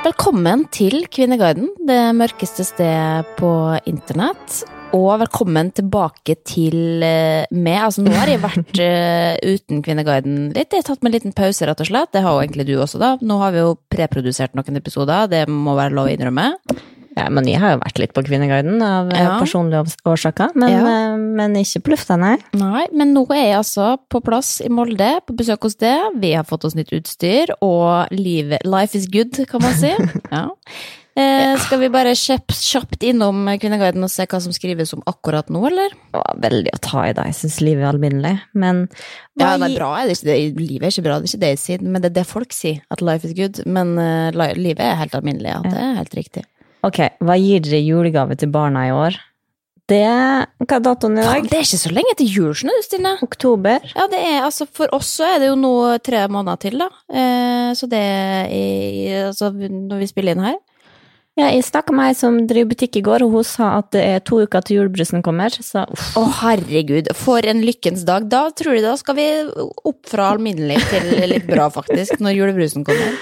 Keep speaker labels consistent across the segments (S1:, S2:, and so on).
S1: Velkommen til Kvinneguiden, det mørkeste stedet på internett. Og velkommen tilbake til eh, meg. Altså, nå har jeg vært eh, uten Kvinneguiden litt. Jeg har tatt meg en liten pause, rett og slett. Det har jo egentlig du også, da. Nå har vi jo preprodusert noen episoder, det må være lov å innrømme.
S2: Ja, men jeg har jo vært litt på Kvinneguiden av eh,
S1: Ja.
S2: personlige årsaker, men,
S1: Ja.
S2: eh, men ikke på lufta, nei.
S1: Nei, men nå er jeg altså på plass i Molde, på besøk hos det. Vi har fått oss nytt utstyr, og livet, life is good, kan man si. Ja. Eh, skal vi bare kjapt, innom Kvinneguiden og se hva som skrives om akkurat nå, eller?
S2: Det var veldig å ta i det. Jeg syns livet er alminnelig, men
S1: Ja, det er bra, er det ikke det? livet er ikke bra, det er ikke det jeg sier, men det er det folk sier, at life is good. Men uh, livet er helt alminnelig, ja, det er helt riktig.
S2: Ok, hva gir dere julegave til barna i år? Det Hva er datoen i
S1: Faen,
S2: dag?
S1: det er ikke så lenge til jul, skjønner du, Stine.
S2: Oktober.
S1: Ja, det er, altså, for oss så er det jo nå tre måneder til, da. Eh, så det er i- altså, når vi spiller inn her.
S2: Ja, jeg snakka med ei som driver butikk i går, og hun sa at det er to uker til julebrusen kommer, så uff.
S1: Å, herregud, for en lykkens dag. Da tror jeg da skal vi opp fra alminnelig til litt bra, faktisk, når julebrusen kommer.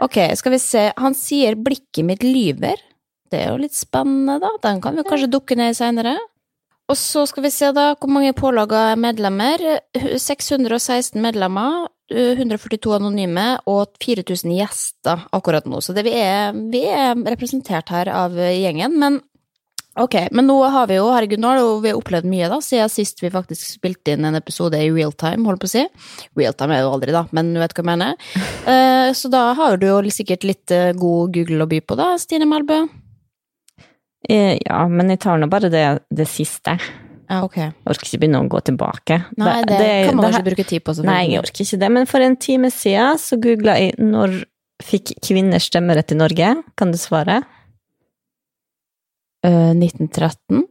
S1: Ok, skal vi se. Han sier 'blikket mitt lyver'. Det er jo litt spennende, da. Den kan vi kanskje dukke ned i seinere. Og så skal vi se da hvor mange pålaga medlemmer. 616 medlemmer, 142 anonyme og 4000 gjester akkurat nå. Så det, vi, er, vi er representert her av gjengen. Men Ok, men nå har vi jo, herregud, nå har vi opplevd mye da, siden sist vi faktisk spilte inn en episode i real time, holdt på å si. Real time er det jo aldri da, men du vet hva jeg mener. Eh, så da har du jo sikkert litt god Google å by på da, Stine Melbø.
S2: Eh, Ja, men jeg tar nå bare det, det siste.
S1: Ja, ok.
S2: Jeg orker ikke begynne å gå tilbake.
S1: Nei, det, kan man
S2: det-
S1: ikke bruke tid på,
S2: Nei, jeg orker ikke det. Men for en time siden så googla jeg 'Når fikk kvinner stemmerett i Norge'? Kan du svare?
S1: Uh, 1913?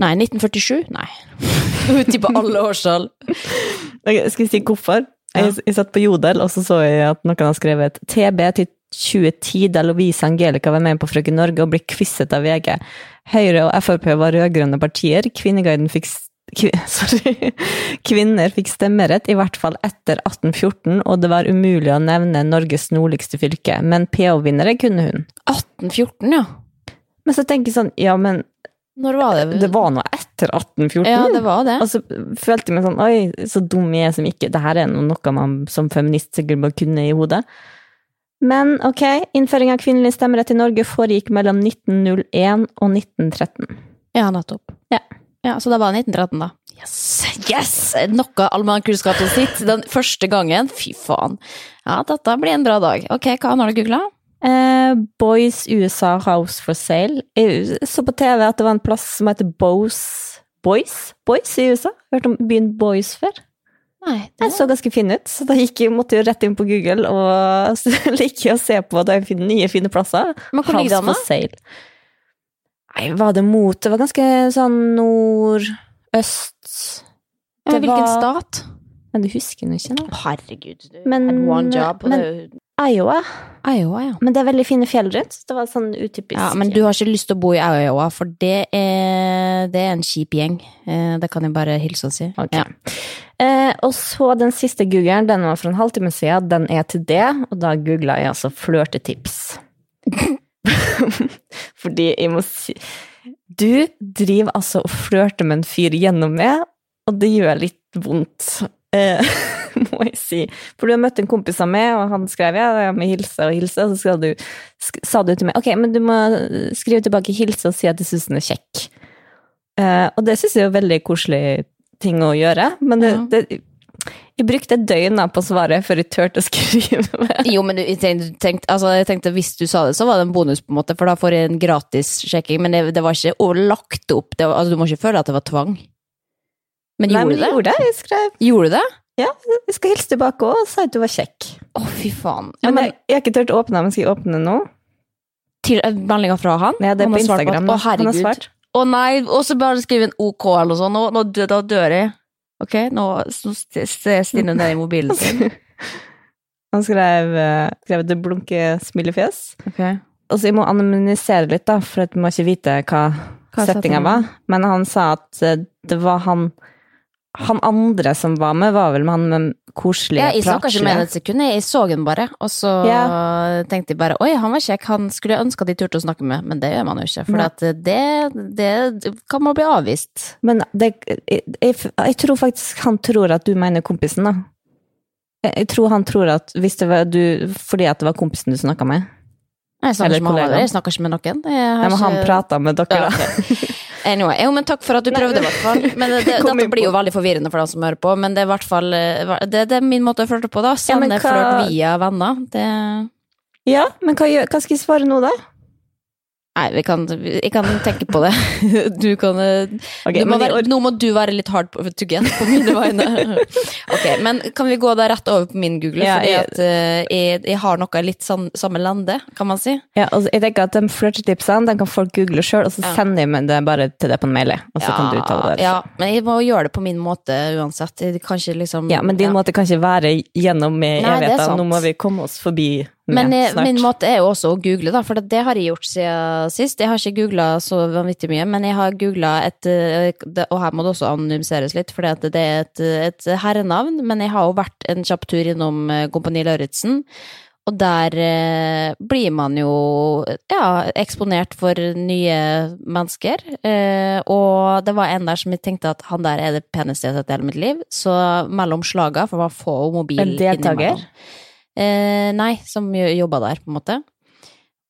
S1: Nei, 1947? Nei. Ute på alle årstall.
S2: okay, Skal vi si hvorfor? Jeg, jeg satt på Jodel, og så så jeg at noen har skrevet TB til 2010, da Lovise Angelica var med på Frøken Norge og ble quizet av VG. Høyre og Frp var rød-grønne partier. Kvinneguiden fikk Sorry. Kvinner fikk stemmerett, i hvert fall etter 1814, og det var umulig å nevne Norges nordligste fylke, men PH-vinnere kunne hun.
S1: 1814, ja.
S2: Men så tenker jeg sånn, ja, men
S1: Når var det?
S2: det var noe etter 1814.
S1: Ja, det var det.
S2: Og så følte jeg meg sånn, oi, så dum jeg er som ikke Det her er noe noe man som feminist sikkert bare kunne i hodet. Men ok, innføring av kvinnelig stemmerett i Norge foregikk mellom 1901 og 1913.
S1: Ja, nettopp.
S2: Ja.
S1: Ja, Så da var det 1913, da. Yes! yes! Noe allmennkunnskap sitt den første gangen. Fy faen. Ja, dette blir en bra dag. Ok, hva har du googla?
S2: Eh, Boys USA House for Sale. Jeg så på TV at det var en plass som heter Bose Boys? Boys i USA? Hørt om byen Boys før?
S1: Nei,
S2: Den så ganske fin ut, så da gikk jeg, måtte jeg rett inn på Google og like å se på de nye, fine plasser.
S1: Men hvor ligger den,
S2: for Sale. Nei, var det mot Det var ganske sånn nord-øst
S1: Ja, hvilken
S2: var-
S1: stat?
S2: Men du husker nå ikke nå?
S1: Herregud, du
S2: Men-
S1: one job.
S2: men- Iowa.
S1: Iowa, ja.
S2: Men det er veldig fine fjell rundt. Det var sånn utypisk.
S1: Ja, men du har ikke lyst til å bo i Iowa, for det er, det er en kjip gjeng. Eh, Det kan jeg bare hilse og si.
S2: Okay.
S1: Ja.
S2: Eh, og så den siste googeren, den var for en halvtime siden, den er til det, og da googla jeg altså flørtetips. Fordi jeg må si Du driver altså og flørter med en fyr gjennom meg, og det gjør litt vondt. Eh, må jeg si. For du har møtt en kompis av meg, og han skrev ja, jeg må hilse og hilse, og så du, sa du til meg ok, men du må skrive tilbake hilse og si at du syns den er kjekk. Uh, og det syns jeg er en veldig koselig ting å gjøre, men det,
S1: Ja.
S2: det, jeg brukte døgnet på svaret før jeg turte å skrive.
S1: Jo, men jeg tenkte, altså, jeg tenkte hvis du sa det, så var det en bonus, på en måte, for da får jeg en gratis sjekking. Men det, det var ikke lagt opp. Det var, altså, du må ikke føle at det var tvang. Men
S2: Nei,
S1: gjorde
S2: men
S1: du det?
S2: gjorde det. Jeg skrev
S1: Gjorde du det?
S2: Ja, jeg skal hilse tilbake og si at du var kjekk.
S1: Å, fy faen. Ja,
S2: Men
S1: men,
S2: jeg, jeg har ikke turt å åpne men skal jeg åpne nå?
S1: til eh, meldinga fra han?
S2: Ja, det er
S1: Han
S2: på Instagram.
S1: at,
S2: da.
S1: Å,
S2: Han har
S1: herregud.
S2: svart.
S1: Å nei, og så bare skrive en OK eller noe sånt. Nå, nå, da dør jeg. Ok, nå ser Stine ned i mobilen sin.
S2: Han skrev, eh, skrev det blunke smilefjes.
S1: Ok.
S2: Og så jeg må anonymisere litt, da, for at jeg må ikke vite hva,
S1: Hva
S2: settinga var. Men han sa at eh, det var han Han andre som var med, var vel med han med koselige,
S1: Ja, jeg så ikke med et sekund, jeg jeg så den bare. Og så
S2: Ja.
S1: tenkte jeg bare oi, han var kjekk, han skulle jeg ønske at de turte å snakke med, men det gjør man jo ikke. For
S2: Nei.
S1: at det, det kan man bli avvist.
S2: Men det, jeg, jeg, jeg tror faktisk han tror at du mener kompisen, da. Jeg, jeg tror han tror at hvis det var du Fordi at det var kompisen du snakka med.
S1: Jeg snakker
S2: Eller
S1: ikke med han, jeg snakker ikke med noen.
S2: Men han
S1: ikke-
S2: prata med dere,
S1: Ja,
S2: da.
S1: Anyway, jo, men takk for at du prøvde, i hvert fall. Men det, det, dette blir jo veldig forvirrende for dem som hører på, men det er i hvert fall eh, det, det er min måte å flørte på, da.
S2: Ja, hva-
S1: flørt via venner. Det
S2: Ja, men hva, hva skal jeg svare nå, da?
S1: Nei, vi kan, jeg kan tenke på det. Du kan
S2: okay,
S1: du må være, Nå må du være litt hard på- to get på mine vegne. Ok, men kan vi gå da rett over på min Google?
S2: Ja,
S1: fordi
S2: jeg-
S1: at uh, jeg, jeg har noe litt sånn, samme lande, kan man si.
S2: Ja, altså, jeg tenker at De flørtetipsene kan folk google sjøl, og så
S1: Ja.
S2: sender jeg det bare til deg på en mail. Og så kan du uttale det.
S1: Ja, men jeg må gjøre det på min måte uansett. Jeg kan ikke liksom
S2: Ja, men din
S1: ja.
S2: måte kan ikke være gjennom
S1: det sant.
S2: Nå må vi komme oss forbi
S1: Men jeg,
S2: snart.
S1: min måte er jo også å google, da, for det har jeg gjort siden sist. Jeg har ikke googla så vanvittig mye, men jeg har googla et eh, Og her må det også anonymiseres litt, for det er et, et herrenavn. Men jeg har jo vært en kjapp tur innom eh, Kompani Lauritzen. Og der eh, blir man jo ja, eksponert for nye mennesker. Eh, og det var en der som jeg tenkte at han der er det peneste jeg har sett i hele mitt liv. Så mellom slaga, for man får jo mobil
S2: En deltaker?
S1: innimellom. Eh, nei, som jobba der, på en måte.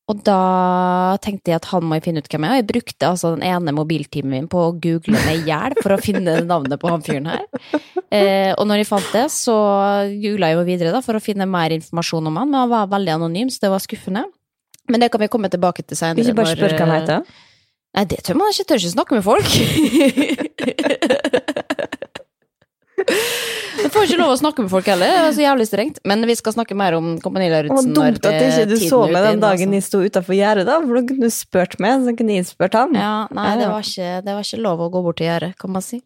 S1: Og da tenkte jeg at han må jeg finne ut hvem jeg er. Og jeg brukte altså den ene mobiltimen min på å google meg i hjel for å finne navnet på han fyren her. Eh, og når jeg fant det, så jula jeg jo videre da, for å finne mer informasjon om han, men han var veldig anonym, så det var skuffende. Men det kan vi komme tilbake til senere.
S2: Ikke bare
S1: spørre
S2: spør hva han
S1: eh,
S2: heter.
S1: Nei, det tør man ikke. Tør ikke snakke med folk. Du får ikke lov å snakke med folk heller, det er så jævlig strengt. Men vi skal snakke mer om Kompani Lauritzen.
S2: dumt at ikke du så meg den dagen
S1: de
S2: jeg sto utafor gjerdet, da, for da kunne du spurt meg, så kunne jeg spurt han.
S1: Ja, nei, det var, ikke, det var ikke lov å gå bort til gjerdet, kan man si.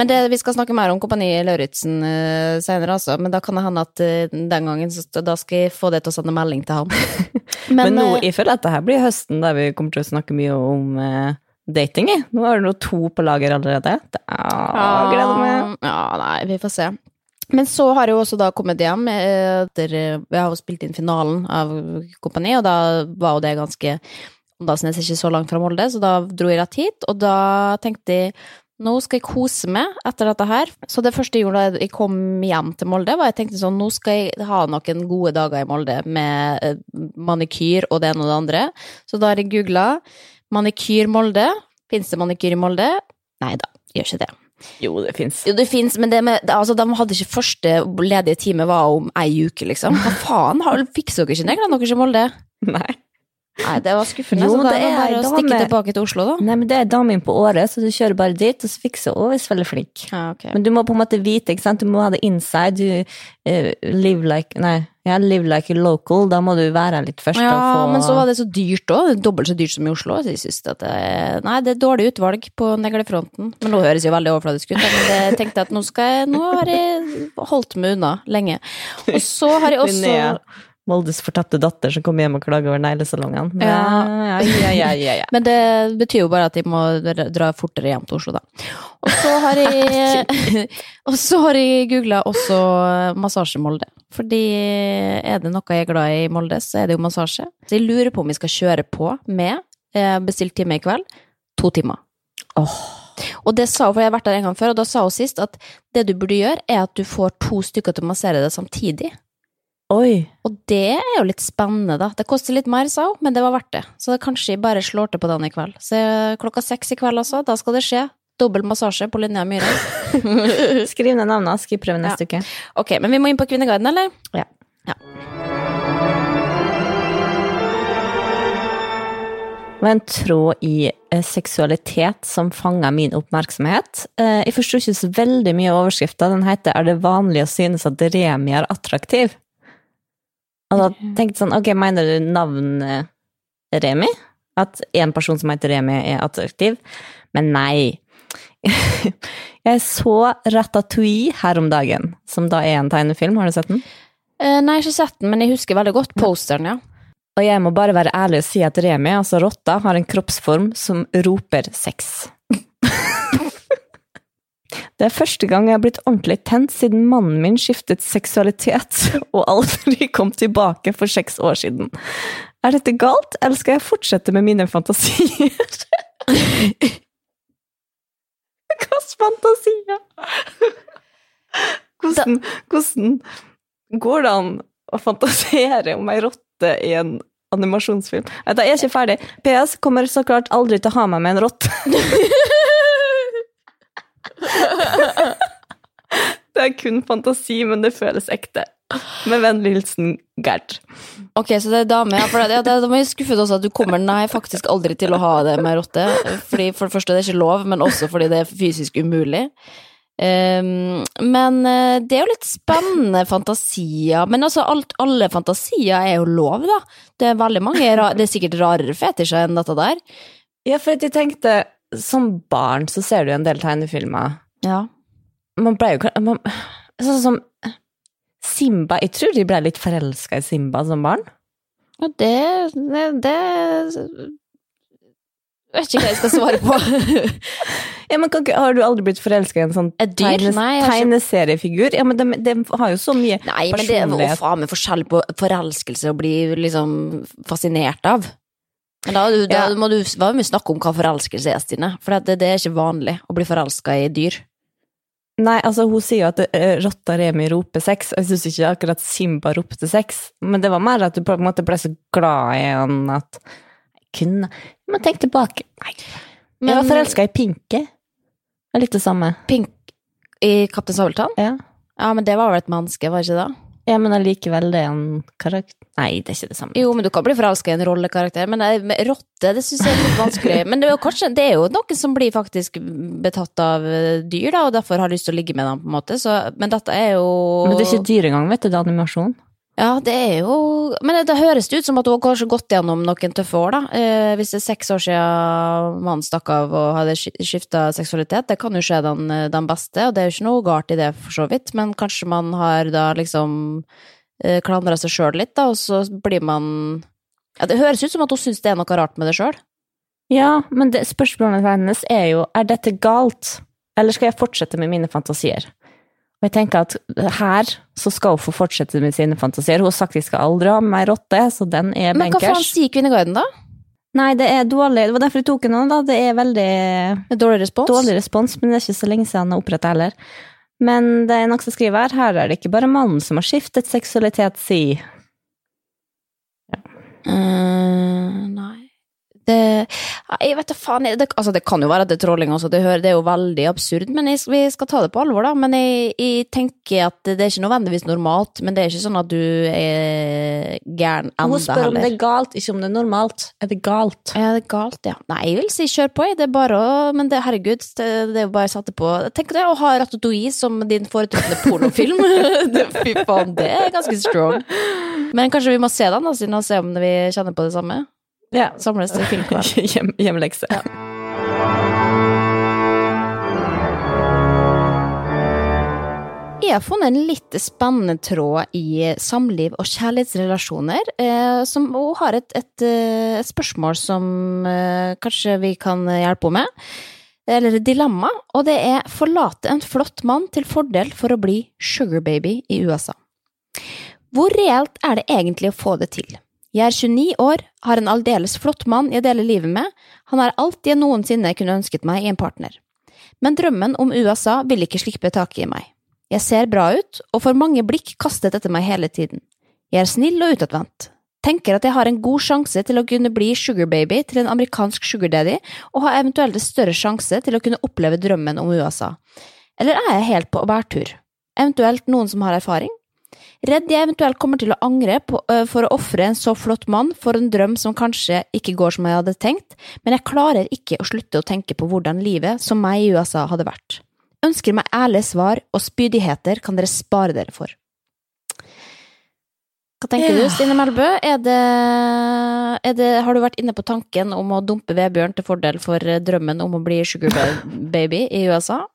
S1: Men det, vi skal snakke mer om Kompani Lauritzen uh, senere, altså. Men da kan det hende at uh, den gangen så, da skal jeg få det til å sende melding til han.
S2: Men, nå,
S1: eh,
S2: jeg føler at det her blir høsten der vi kommer til å snakke mye om eh, dating. jeg. Nå har du to på lager allerede. Det er, gleder meg.
S1: Ja, nei, vi får se. Men så har jeg jo også da kommet hjem eh, etter Vi har jo spilt inn finalen av Kompani, og da var jo det ganske Åndalsnes er ikke så langt fra Molde, så da dro jeg rett hit, og da tenkte jeg nå skal jeg kose meg etter dette her. Så det første jeg gjorde da jeg kom hjem til Molde, var jeg tenkte sånn, nå skal jeg ha noen gode dager i Molde med eh, manikyr og det ene og det andre. Så da har jeg googla manikyr Molde. Fins det manikyr i Molde? Nei da, gjør ikke det.
S2: Jo, det fins.
S1: Jo, det fins, men det med, altså, de hadde ikke første ledige time var om ei uke, liksom. Hva faen, har- fikser dere ikke neglene deres i Molde?
S2: Nei.
S1: Nei, det var skuffende.
S2: Jo,
S1: så da
S2: det
S1: er bare å stikke tilbake til Oslo, da.
S2: Nei, men det er damen på året, så du kjører bare dit, og så fikser hun, hvis veldig flink.
S1: Ja, okay.
S2: Men du må på en måte vite, ikke sant? Du må ha det inside. Du, uh, live like Nei, ja, live like a local. Da må du være her litt først
S1: Ja,
S2: få
S1: men så var det så dyrt òg. Dobbelt så dyrt som i Oslo. Så jeg synes at det nei, det er dårlig utvalg på neglefronten. Men nå høres jo veldig overfladisk ut, men jeg tenkte at nå skal jeg Nå har jeg holdt meg unna lenge. Og så har jeg også
S2: Moldes fortapte datter som kommer hjem og klager over neglesalongene.
S1: Ja.
S2: ja, ja, ja, ja, ja.
S1: Men det betyr jo bare at de må dra fortere hjem til Oslo, da. Og så har jeg Og så har jeg googla også massasje Molde. Fordi er det noe jeg er glad i i Molde, så er det jo massasje. Så jeg lurer på om vi skal kjøre på med eh, bestilt time i kveld. To timer. Og det sa hun, for jeg har vært der en gang før, og da sa hun sist at det du burde gjøre, er at du får to stykker til å massere deg samtidig.
S2: Oi.
S1: Og det er jo litt spennende, da. Det koster litt mer, sa hun, men det var verdt det. Så det kanskje jeg bare slår til på den i kveld. Så klokka seks i kveld, altså. Da skal det skje. Dobbel massasje på Linnea Myhre.
S2: Skriv ned navnet, skal jeg prøve neste uke.
S1: Ok, men vi må inn på Kvinneguiden, eller?
S2: Ja.
S1: Ja.
S2: Det var en tråd i eh, seksualitet som fanga min oppmerksomhet. Eh, jeg forsto ikke så veldig mye av overskrifta. Den heter 'Er det vanlig å synes at Remi er attraktiv?' Og da tenkte jeg sånn, ok, mener du navnet Remi? At en person som heter Remi er attraktiv? Men nei. Jeg så Ratatouille her om dagen, som da er en tegnefilm. Har du sett den?
S1: Eh, nei, ikke sett den, men jeg husker veldig godt posteren, ja.
S2: Og jeg må bare være ærlig og si at Remi, altså rotta, har en kroppsform som roper sex. Det er første gang jeg har blitt ordentlig tent siden mannen min skiftet seksualitet og aldri kom tilbake for seks år siden. Er dette galt, eller skal jeg fortsette med mine fantasier? Hvilke fantasier? Hvordan, hvordan går det an å fantasere om ei rotte i en animasjonsfilm? da er Jeg er ikke ferdig. PS kommer så klart aldri til å ha meg med en rotte. Det er kun fantasi, men det føles ekte. Med vennlig hilsen Gerd.
S1: Ok, så det er dame, ja. For det, det, må jeg skuffet også at du kommer nei, faktisk aldri til å ha det med rotte. Fordi For det første, det er ikke lov, men også fordi det er fysisk umulig. Um, men eh, det er jo litt spennende fantasier. Men altså, alt, alle fantasier er jo lov, da. Det er veldig mange Det er sikkert rarere fetisjer enn dette der.
S2: Ja, for jeg tenkte Som barn så ser du en del tegnefilmer.
S1: Ja.
S2: Man ble jo man, Sånn som Simba Jeg tror de ble litt forelska i Simba som barn.
S1: Ja, det, det, det Jeg vet ikke hva jeg skal svare på.
S2: Ja, men kan Har du aldri blitt forelska i en sånn tegnes-
S1: Nei, ikke-
S2: tegneseriefigur? Ja, men de, de har jo så mye
S1: Nei, men det er jo faen meg forskjell på forelskelse og bli liksom fascinert av. Men da, da
S2: Ja.
S1: må du var mye vi snakke om hva forelskelse er, Stine. For det, det er ikke vanlig å bli forelska i dyr.
S2: Nei, altså hun sier jo at uh, rotta Remi roper sex, og jeg syns ikke akkurat Simba ropte sex, men det var mer at du på en måte ble så glad i han at jeg kunne Men tenk tilbake. Nei. jeg var
S1: Men-
S2: forelska i. Det er litt det samme.
S1: Pink i Kaptein Sabeltann?
S2: Ja.
S1: Ja, men det var vel et menneske, var det ikke det?
S2: Ja, men allikevel, det er en karakter Nei, det er ikke det samme.
S1: Jo, men du kan bli forelska i en rollekarakter, men rotte, det syns jeg er litt vanskelig. Men det er jo kanskje det er jo noen som blir faktisk betatt av dyr, da, og derfor har lyst til å ligge med dem, på en måte. Så, men dette er jo
S2: Men det er ikke dyr engang, vet du. Det er animasjon.
S1: Ja, det er jo Men det, det høres ut som at hun har kanskje gått gjennom noen tøffe år, da. Eh, hvis det er seks år siden mannen stakk av og hadde skifta seksualitet, det kan jo skje den, den beste, og det er jo ikke noe galt i det, for så vidt, men kanskje man har da liksom eh, klandra seg sjøl litt, da, og så blir man Ja, det høres ut som at hun syns det er noe rart med det sjøl.
S2: Ja, men det, spørsmålet hennes er jo er dette galt, eller skal jeg fortsette med mine fantasier? Og jeg tenker at her så skal hun få fortsette med sine fantasier. Hun har sagt de skal aldri ha med meg rotte, så den er
S1: Men hva faen sier Kvinneguiden, da?
S2: Nei, det er dårlig. Det var derfor jeg tok henne, da. Det er veldig
S1: dårlig respons?
S2: dårlig respons, men det er ikke så lenge siden han har opprettet heller. Men det er noe som skriver her, her er det ikke bare mannen som har skiftet seksualitet, si.
S1: Eh, nei det, Jeg vet da faen, det, altså det kan jo være at det er trolling også, det, hører, det er jo veldig absurd, men jeg, vi skal ta det på alvor, da. Men jeg, jeg tenker at det er ikke nødvendigvis normalt, men det er ikke sånn at du er gæren enda
S2: Hun spør om det er galt, ikke om det er normalt. Er det galt?
S1: Ja, det er galt, ja. Nei, jeg vil si kjør på. Det er bare å Men det, herregud, det, det er jo bare å sette på Tenk deg å ha Ratatouille som din foretrukne pornofilm. Fy faen, det er ganske strong. Men kanskje vi må se den, da, siden å se om vi kjenner på det samme.
S2: Ja.
S1: Samles til filmkveld.
S2: Hjem, hjemmelekse.
S1: Jeg har funnet en litt spennende tråd i samliv og kjærlighetsrelasjoner, eh, som også har et, et, eh, et spørsmål som eh, kanskje vi kan hjelpe henne med. Eller et dilemma, og det er forlate en flott mann til fordel for å bli sugarbaby i USA. Hvor reelt er det egentlig å få det til? Jeg er 29 år, har en aldeles flott mann jeg deler livet med, han er alt jeg noensinne kunne ønsket meg i en partner. Men drømmen om USA vil ikke slippe taket i meg. Jeg ser bra ut, og får mange blikk kastet etter meg hele tiden. Jeg er snill og utadvendt. Tenker at jeg har en god sjanse til å kunne bli sugarbaby til en amerikansk sugardaddy, og har eventuelt en større sjanse til å kunne oppleve drømmen om USA. Eller er jeg helt på bærtur? Eventuelt noen som har erfaring? Redd jeg eventuelt kommer til å angre på, for å ofre en så flott mann for en drøm som kanskje ikke går som jeg hadde tenkt, men jeg klarer ikke å slutte å tenke på hvordan livet som meg i USA hadde vært. Ønsker meg ærlige svar, og spydigheter kan dere spare dere for. Hva tenker du, Stine Melbø? Er det, er det, har du vært inne på tanken om å dumpe Vebjørn til fordel for drømmen om å bli sugar baby i USA?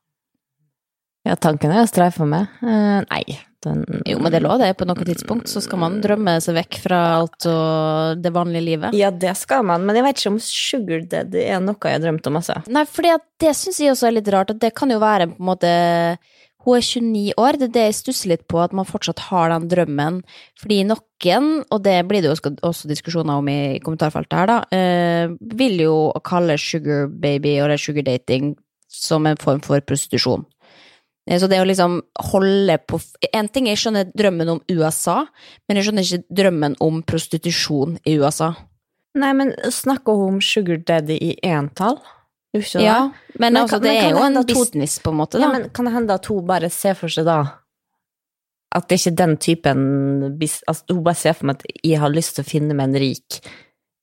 S2: Ja, tanken er å streife med. Eh, nei, den
S1: Jo, men det lå det. På noe tidspunkt så skal man drømme seg vekk fra alt og det vanlige livet.
S2: Ja, det skal man, men jeg vet ikke om sugar daddy er noe jeg har drømt om, altså.
S1: Nei, for det syns jeg også er litt rart, at det kan jo være på en måte Hun er 29 år, det er det jeg stusser litt på, at man fortsatt har den drømmen. Fordi noen, og det blir det jo også- diskusjoner om i kommentarfeltet her, da, eh, vil jo kalle sugar baby og sugar dating som en form for prostitusjon. Eh, Så det å liksom holde på En ting jeg skjønner drømmen om USA, men jeg skjønner ikke drømmen om prostitusjon i USA.
S2: Nei, men snakker hun om sugar daddy i entall? Ikke det?
S1: Ja, men,
S2: Men
S1: altså,
S2: kan-
S1: det er jo en business, på en måte, da.
S2: Ja, men kan det hende at hun bare ser for seg da at det ikke er den typen altså, Hun bare ser for meg at jeg har lyst til å finne meg en rik,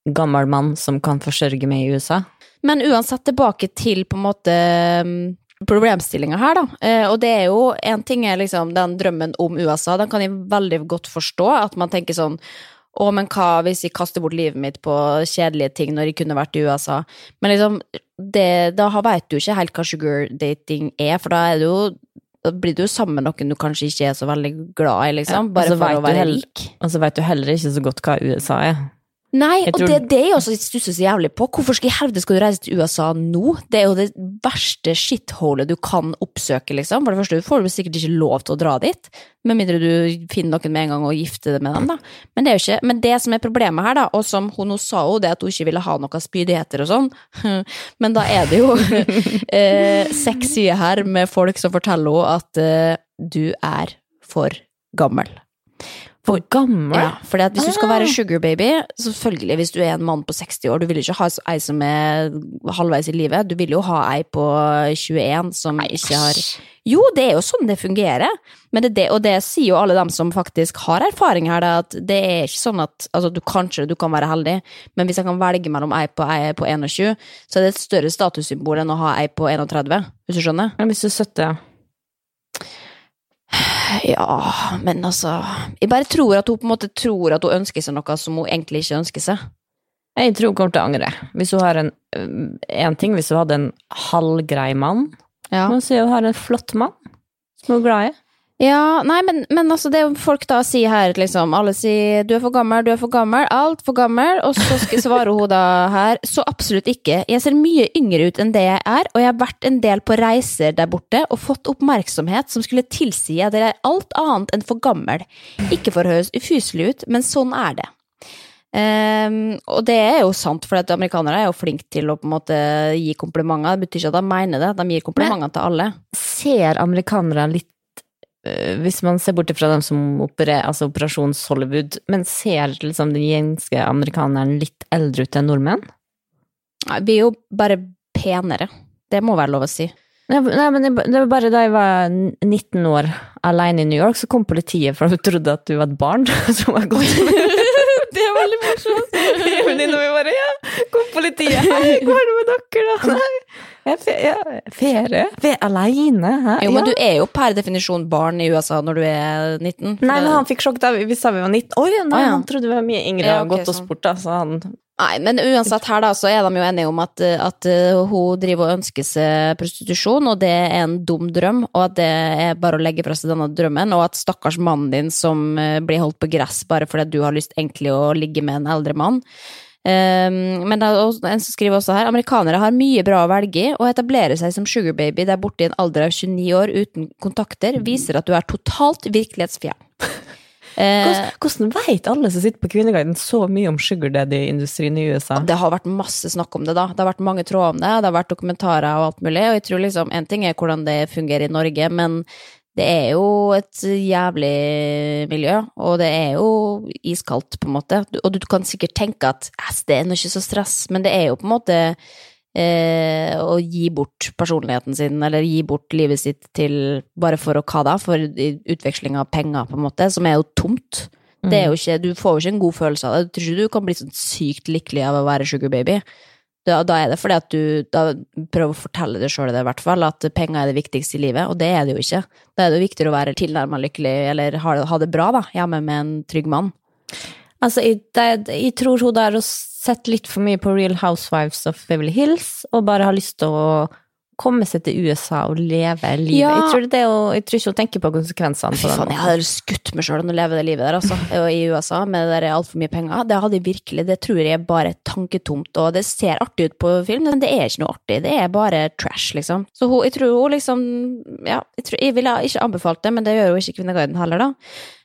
S2: gammel mann som kan forsørge meg i USA.
S1: Men uansett tilbake til på en måte problemstillinga her, da. Eh, Og det er jo En ting er liksom den drømmen om USA, den kan jeg veldig godt forstå. At man tenker sånn å, men hva hvis jeg kaster bort livet mitt på kjedelige ting når jeg kunne vært i USA? Men liksom, det, da veit du ikke helt hva sugar dating er, for da er det jo da blir du jo sammen med noen du kanskje ikke er så veldig glad i, liksom.
S2: Ja,
S1: Bare for å være rik.
S2: Og så vet du heller ikke så godt hva USA er.
S1: Nei, og det, det er jo også stusser så jævlig på. Hvorfor skal i helvete skal du reise til USA nå? Det er jo det verste shitholet du kan oppsøke, liksom. For det første, får du sikkert ikke lov til å dra dit, med mindre du finner noen med en gang og gifter deg med dem, da. Men det er jo ikke Men det som er problemet her, da, og som hun sa jo, det at hun ikke ville ha noen spydigheter og sånn, men da er det jo eh, sider her med folk som forteller henne at eh, du er for gammel.
S2: For gammel?
S1: Ja, fordi at hvis du skal være
S2: sugarbaby,
S1: sugar baby, selvfølgelig hvis du er en mann på 60 år, du vil ikke ha ei som er halvveis i livet, du vil jo ha ei på 21 som ikke har Jo, det er jo sånn det fungerer, men det, og det sier jo alle dem som faktisk har erfaring her, at det er ikke sånn at altså, du kanskje du kan være heldig, men hvis jeg kan velge mellom ei på ei på 21, så er det et større statussymbol enn å ha ei på 31, hvis du skjønner?
S2: Ja, hvis du er 70, ja.
S1: Ja, men altså Jeg bare tror at hun på en måte tror at hun ønsker seg noe som hun egentlig ikke ønsker seg.
S2: Jeg tror hun kommer til å angre. Hvis hun har en En ting hvis hun hadde en halvgrei mann,
S1: Ja.
S2: men så hun har en flott mann som hun er glad i.
S1: Ja, nei, men, men altså det folk da sier her, liksom Alle sier 'du er for gammel, du er for gammel', altfor gammel, og så skal svare hun da her Så absolutt ikke. Jeg ser mye yngre ut enn det jeg er, og jeg har vært en del på reiser der borte og fått oppmerksomhet som skulle tilsi at jeg er alt annet enn for gammel. Ikke for å høres ufyselig ut, men sånn er det. Um, og det er jo sant, for amerikanere er jo flinke til å på en måte gi komplimenter. Det betyr ikke at de mener det, de gir komplimenter til alle.
S2: Ser amerikanere litt Hvis man ser bort fra dem som opererer, altså Operasjons-Hollywood, men ser liksom den jenske amerikaneren litt eldre ut enn nordmenn?
S1: Nei, Vi er jo bare penere. Det må være lov å si.
S2: Nei, nei, men det det var bare da jeg var 19 år alene i New York, så kom politiet for de trodde at du var et barn som var gått Det er veldig morsomt. Venninna mi bare Ja, kom politiet. Hei, hva er det med dere, da? Nei. Er ferie? Fe alene? Hæ?
S1: Jo, men
S2: ja.
S1: du er jo per definisjon barn i USA når du er 19.
S2: Nei, men han fikk sjokk da vi sa vi var 19. Oi, nei,
S1: ah, ja.
S2: han trodde vi var mye yngre
S1: Ja,
S2: og gått oss
S1: sånn.
S2: bort, da, så han
S1: Nei, men uansett her da, så er de jo enige om at, at uh, hun driver og ønsker seg prostitusjon, og det er en dum drøm, og at det er bare å legge fra seg denne drømmen, og at stakkars mannen din som uh, blir holdt på gress bare fordi du har lyst egentlig å ligge med en eldre mann. Um, men også, en som skriver også her, amerikanere har mye bra å velge i, og etablere seg som sugar baby der borte i en alder av 29 år uten kontakter, viser at du er totalt virkelighetsfjern. Eh,
S2: Hvordan, hvordan vet alle som sitter på Kvinneguiden så mye om sugar daddy-industrien i USA?
S1: Det har vært masse snakk om det, da. Det har vært mange tråder om det, det har vært dokumentarer og alt mulig, og jeg tror liksom En ting er hvordan det fungerer i Norge, men det er jo et jævlig miljø, og det er jo iskaldt, på en måte. Og du kan sikkert tenke at "Æs, det er nå ikke så stress, men det er jo på en måte eh, å gi bort personligheten sin, eller gi bort livet sitt til bare for å hva da? For utveksling av penger, på en måte, som er jo tomt. Det er jo ikke, du får jo ikke en god følelse av det. Jeg tror ikke du kan bli sånn sykt lykkelig av å være sugar baby. Da, da er det fordi at du da prøver å fortelle deg sjøl det, i hvert fall, at penger er det viktigste i livet, og det er det jo ikke. Da er det jo viktigere å være tilnærma lykkelig, eller ha, ha det bra, da, hjemme med en trygg mann.
S2: Altså, jeg, det, jeg tror hun der har sett litt for mye på Real Housewives of Beverly Hills, og bare har lyst til å komme seg til USA og leve livet.
S1: Ja.
S2: Jeg, tror det å, jeg tror ikke hun tenker på konsekvensene på
S1: faen, jeg hadde skutt meg sjøl å leve det livet der, altså, i USA, med det der altfor mye penger. Det hadde jeg virkelig, det tror jeg er bare tanketomt, og det ser artig ut på film, men det er ikke noe artig, det er bare trash, liksom. Så hun, jeg tror hun liksom, ja, jeg, tror, jeg ville ikke anbefalt det, men det gjør jo ikke Kvinneguiden heller, da.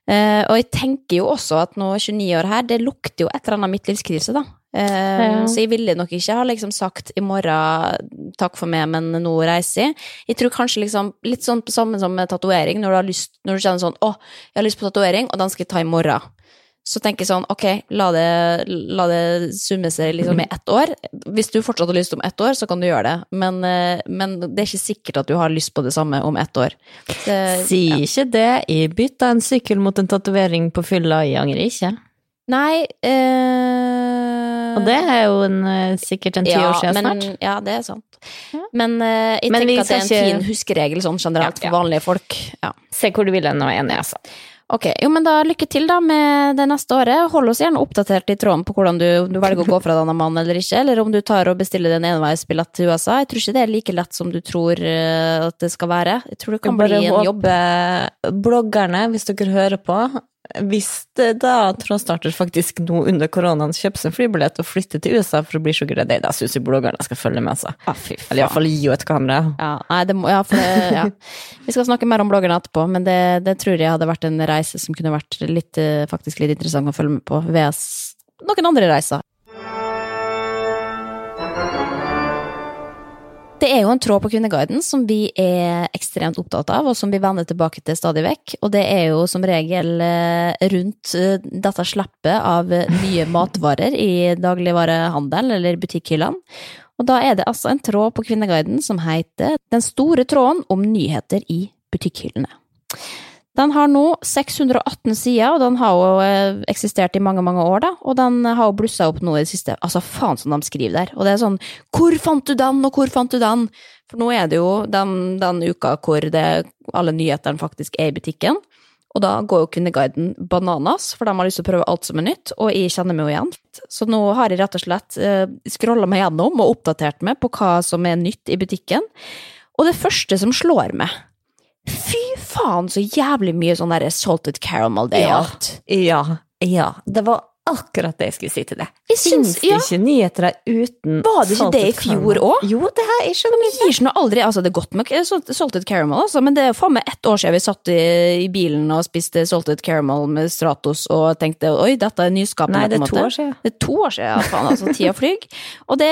S1: Eh, og jeg tenker jo også at nå 29 år her, det lukter jo et eller annet midtlivskrise, da. Uh,
S2: Ja.
S1: Så jeg ville nok ikke ha liksom sagt i morgen takk for meg, men nå reiser jeg. Jeg tror kanskje liksom litt sånn på samme som med tatovering, når du har lyst, når du kjenner sånn å, jeg har lyst på tatovering, og den skal jeg ta i morgen. Så tenker jeg sånn, ok, la det, la det summe seg liksom i ett år. Hvis du fortsatt har lyst om ett år, så kan du gjøre det, men, eh, men det er ikke sikkert at du har lyst på det samme om ett år. Det-
S2: Si
S1: ja.
S2: ikke det. Jeg bytta en sykkel mot en tatovering på fylla, jeg angrer ikke.
S1: Nei eh,
S2: Og det er jo en, eh, sikkert en ti år siden
S1: men,
S2: snart.
S1: Ja, det er sant. Men eh, jeg
S2: Men
S1: tenker at det er en
S2: ikke-
S1: fin huskeregel sånn generelt
S2: Ja, ja.
S1: for vanlige folk. Ja.
S2: Se hvor du vil hen, og enig, altså.
S1: Ok, jo, men da lykke til da med det neste året. Hold oss gjerne oppdatert i tråden på hvordan du, du velger å gå fra denne mannen eller ikke, eller om du tar og bestiller en enveisbillett til USA. Jeg tror ikke det er like lett som du tror eh, at det skal være. Jeg tror det kan bli en jobb.
S2: bloggerne, hvis dere hører på, hvis det da Trådstarter faktisk nå under koronaen kjøper seg en flybillett og flytter til USA for å bli sugar daddy, da syns jeg bloggerne skal følge med, altså.
S1: Ah.
S2: Eller iallfall gi henne et kamera.
S1: Ja, nei, det må, ja, for det, ja. Vi skal snakke mer om bloggerne etterpå, men det, det tror jeg hadde vært en reise som kunne vært litt, eh, faktisk litt interessant å følge med på ved noen andre reiser. Det er jo en tråd på Kvinneguiden som vi er ekstremt opptatt av, og som vi vender tilbake til stadig vekk. Og det er jo som regel eh, rundt eh, dette slappet av nye matvarer i dagligvarehandel eller butikkhyllene. Og da er det altså en tråd på Kvinneguiden som heter Den store tråden om nyheter i butikkhyllene. Den har nå 618 sider, og den har jo eh, eksistert i mange, mange år, da. Og den har jo blussa opp nå i det siste. Altså, faen som de skriver der. Og det er sånn Hvor fant du den, og hvor fant du den? For nå er det jo den, den uka hvor det, alle nyhetene faktisk er i butikken. Og da går jo Kvinneguiden bananas, for de har lyst til å prøve alt som er nytt, og jeg kjenner meg jo igjen. Så nå har jeg rett og slett eh, scrolla meg gjennom og oppdatert meg på hva som er nytt i butikken. Og det første som slår meg Fy faen, så jævlig mye sånn der salted caramel det er
S2: Ja. Ja, ja. Det var akkurat det jeg skulle si til deg. Fins det
S1: ja.
S2: ikke nyheter uten
S1: Var det ikke det i fjor òg?
S2: Jo, det her, jeg skjønner
S1: ikke. gir seg nå aldri Altså, det er godt med salt- salted caramel, altså, men det er faen meg ett år siden vi satt i, i bilen og spiste salted caramel med Stratos og tenkte oi, dette er nyskapende.
S2: Nei, det er to år siden.
S1: Det er to år siden, ja, faen, altså, tida flyr.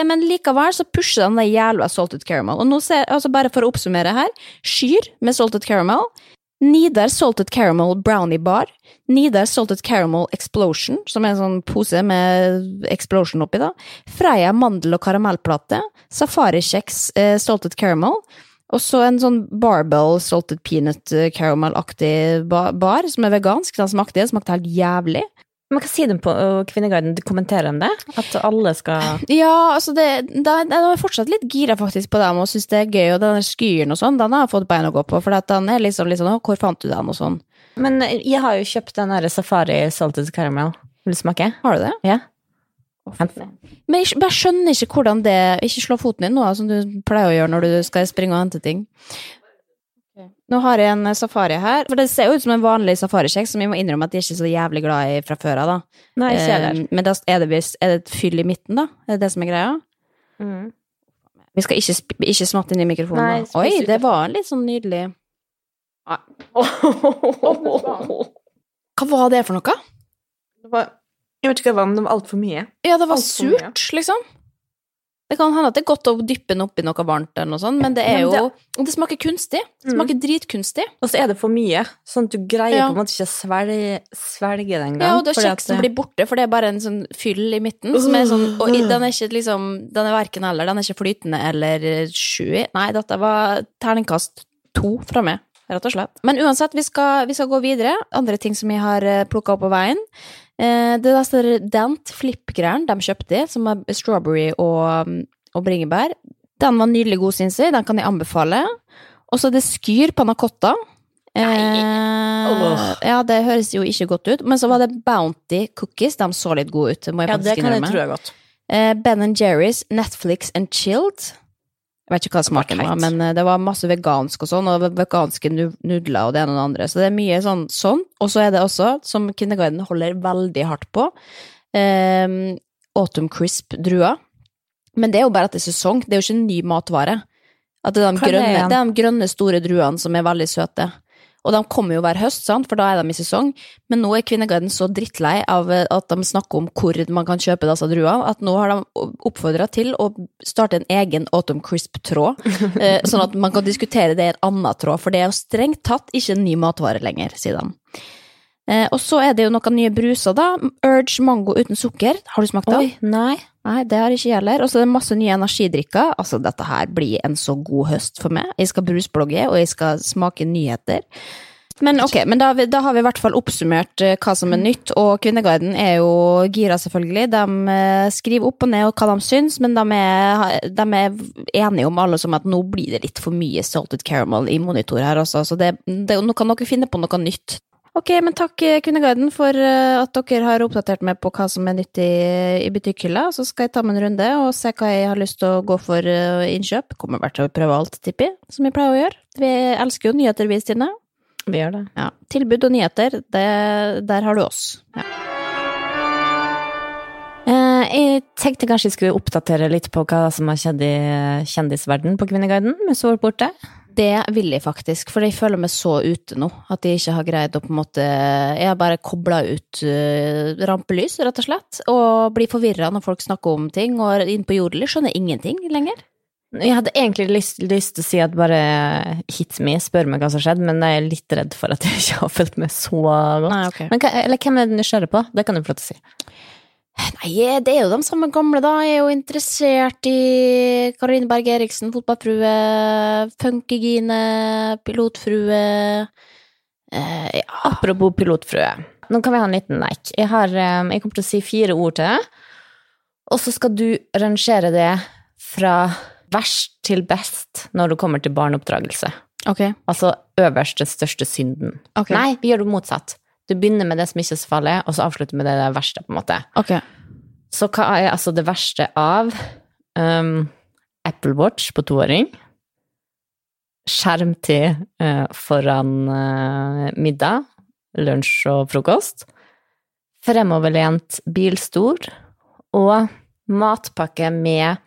S1: Men likevel så pusher den det jævla salted caramel. Og nå ser, altså bare for å oppsummere her, skyr med salted caramel, Nidar Salted Caramel Brownie Bar. Nidar Salted Caramel Explosion, som er en sånn pose med explosion oppi, da. Freia mandel- og karamellplate. Safari-kjeks eh, Salted Caramel. Og så en sånn Barbell Salted Peanut eh, Caramel-aktig bar, som er vegansk. Den smakte, den smakte helt jævlig.
S2: Men hva sier du på Kvinneguiden? Kommenterer de det? At alle skal
S1: Ja, altså det, da, jeg er fortsatt litt gira faktisk på dem og syns det er gøy, og den skyen og sånn, den har jeg fått bein å gå på, for den er liksom, liksom «Å, Hvor fant du den, og sånn.
S2: Men uh, jeg har jo kjøpt den der Safari Salted Caramel. Vil du smake?
S1: Har du det?
S2: Ja.
S1: Men jeg bare skjønner ikke hvordan det Ikke slå foten din nå, som du pleier å gjøre når du skal springe og hente ting. Nå har jeg en safari her, for det ser jo ut som en vanlig safarikjeks, som jeg må innrømme at jeg er ikke så jævlig glad i fra før av, da.
S2: Nei, ikke.
S1: Eh, Men da er det, visst- er det et fyll i midten, da? Er det det som er greia?
S2: Mm.
S1: Vi skal ikke, ikke smatte inn i mikrofonen.
S2: Nei.
S1: Oi, det var litt sånn nydelig. Hva var det for noe?
S2: Det var, jeg vet ikke hva det var, men det var altfor mye.
S1: Ja, det var
S2: Alt
S1: surt, liksom. Det kan hende at det er godt å dyppe den oppi noe varmt, eller noe sånt, men det er jo
S2: det-
S1: smaker kunstig. Det
S2: Mm.
S1: smaker dritkunstig.
S2: Og så er det for mye, sånn at du greier
S1: Ja.
S2: på en måte ikke å svelge, svelge det engang.
S1: Ja, og da kjeksen
S2: det-
S1: blir borte, for det er bare en sånn fyll i midten, som er sånn Og den er ikke liksom Den er verken eller. Den er ikke flytende eller sju i. Nei, dette var terningkast to fra meg, rett og slett. Men uansett, vi skal, vi skal gå videre. Andre ting som jeg har plukka opp på veien. Eh, Det er disse Dent Flip-greiene de kjøpte, som er strawberry og, og bringebær. Den var nydelig god, syns jeg. Den kan jeg anbefale. Og så er det Skyr panna cotta. Eh, ja, det høres jo ikke godt ut. Men så var det Bounty cookies. De så litt gode ut, må jeg
S2: Ja, det kan jeg tro er godt.
S1: Eh, ben Jerry's Netflix and Chilled. Jeg vet ikke hva smaken var, men eh, det var masse vegansk og sånn, og veganske nudler og det ene og det andre. Så det er mye sånn. sånn. Og så er det også, som Kindergarten holder veldig hardt på, eh, Autumn Crisp-druer. Men det er jo bare etter sesong, det er jo ikke en ny matvare. At det er de grønne, det er de grønne store druene som er veldig søte. Og de kommer jo hver høst, sant? for da er de i sesong. Men nå er Kvinneguiden så drittlei av eh, at de snakker om hvor man kan kjøpe disse druene, at nå har de oppfordra til å starte en egen Autumn Crisp-tråd, eh, sånn at man kan diskutere det i en annen tråd, for det er jo strengt tatt ikke en ny matvare lenger, sier de. Eh, og så er det jo noen nye bruser, da. Urge mango uten sukker. Har du smakt det?
S2: Oi, nei.
S1: Nei, det har ikke jeg heller. Og så er det masse nye energidrikker. Altså, dette her blir en så god høst for meg. Jeg skal brusblogge, og jeg skal smake nyheter. Men ok, men da, da har vi i hvert fall oppsummert eh, hva som er nytt, og Kvinneguiden er jo gira, selvfølgelig. De eh, skriver opp og ned hva de syns, men de er, de er enige om alle som at nå blir det litt for mye salted caramel i monitor her altså. så det, det, nå kan dere finne på noe nytt. Ok, men takk eh, Kvinneguiden for eh, at dere har oppdatert meg på hva som er nytt i, i butikkhylla. Så skal jeg ta meg en runde og se hva jeg har lyst til å gå for eh, innkjøp. Kommer hvert til å prøve alt, tipper jeg, som jeg pleier å gjøre. Vi elsker jo nyheter, vi, Stine.
S2: Vi gjør det.
S1: Ja. Tilbud og nyheter, det, der har du oss. Ja.
S2: Jeg tenkte kanskje jeg skulle oppdatere litt på hva som har skjedd i kjendisverden på Kvinneguiden mens hun har borte.
S1: Det vil jeg faktisk, for jeg føler meg så ute nå at jeg ikke har greid å på en måte Jeg har bare kobla ut uh, rampelys, rett og slett, og blir forvirra når folk snakker om ting, og inn på jordelig, skjønner jeg ingenting lenger.
S2: Jeg hadde egentlig lyst, lyst til å si at bare hit me, spør meg hva som har skjedd, men jeg er litt redd for at jeg ikke har fulgt med så godt.
S1: Nei, okay.
S2: Men, eller hvem er du nysgjerrig på? Det kan du få lov til å si.
S1: Nei, det er jo de samme gamle, da. Jeg er jo interessert i Karoline Berg Eriksen, fotballfrue, Funkygine, pilotfrue eh, Ja.
S2: Apropos pilotfrue. Nå kan vi ha en liten leik. Jeg, har, eh, jeg kommer til å si fire ord til deg, og så skal du rangere det fra verst til best når det kommer til barneoppdragelse.
S1: Ok.
S2: Altså øverste, største synden.
S1: Ok.
S2: Nei, vi gjør det motsatt. Du begynner med det som ikke er så farlig, og så avslutter med det, det verste, på en måte.
S1: Okay.
S2: Så hva er altså det verste av um, Apple Watch på toåring? Skjermtid uh, foran uh, middag, lunsj og frokost. Fremoverlent bilstol. Og matpakke med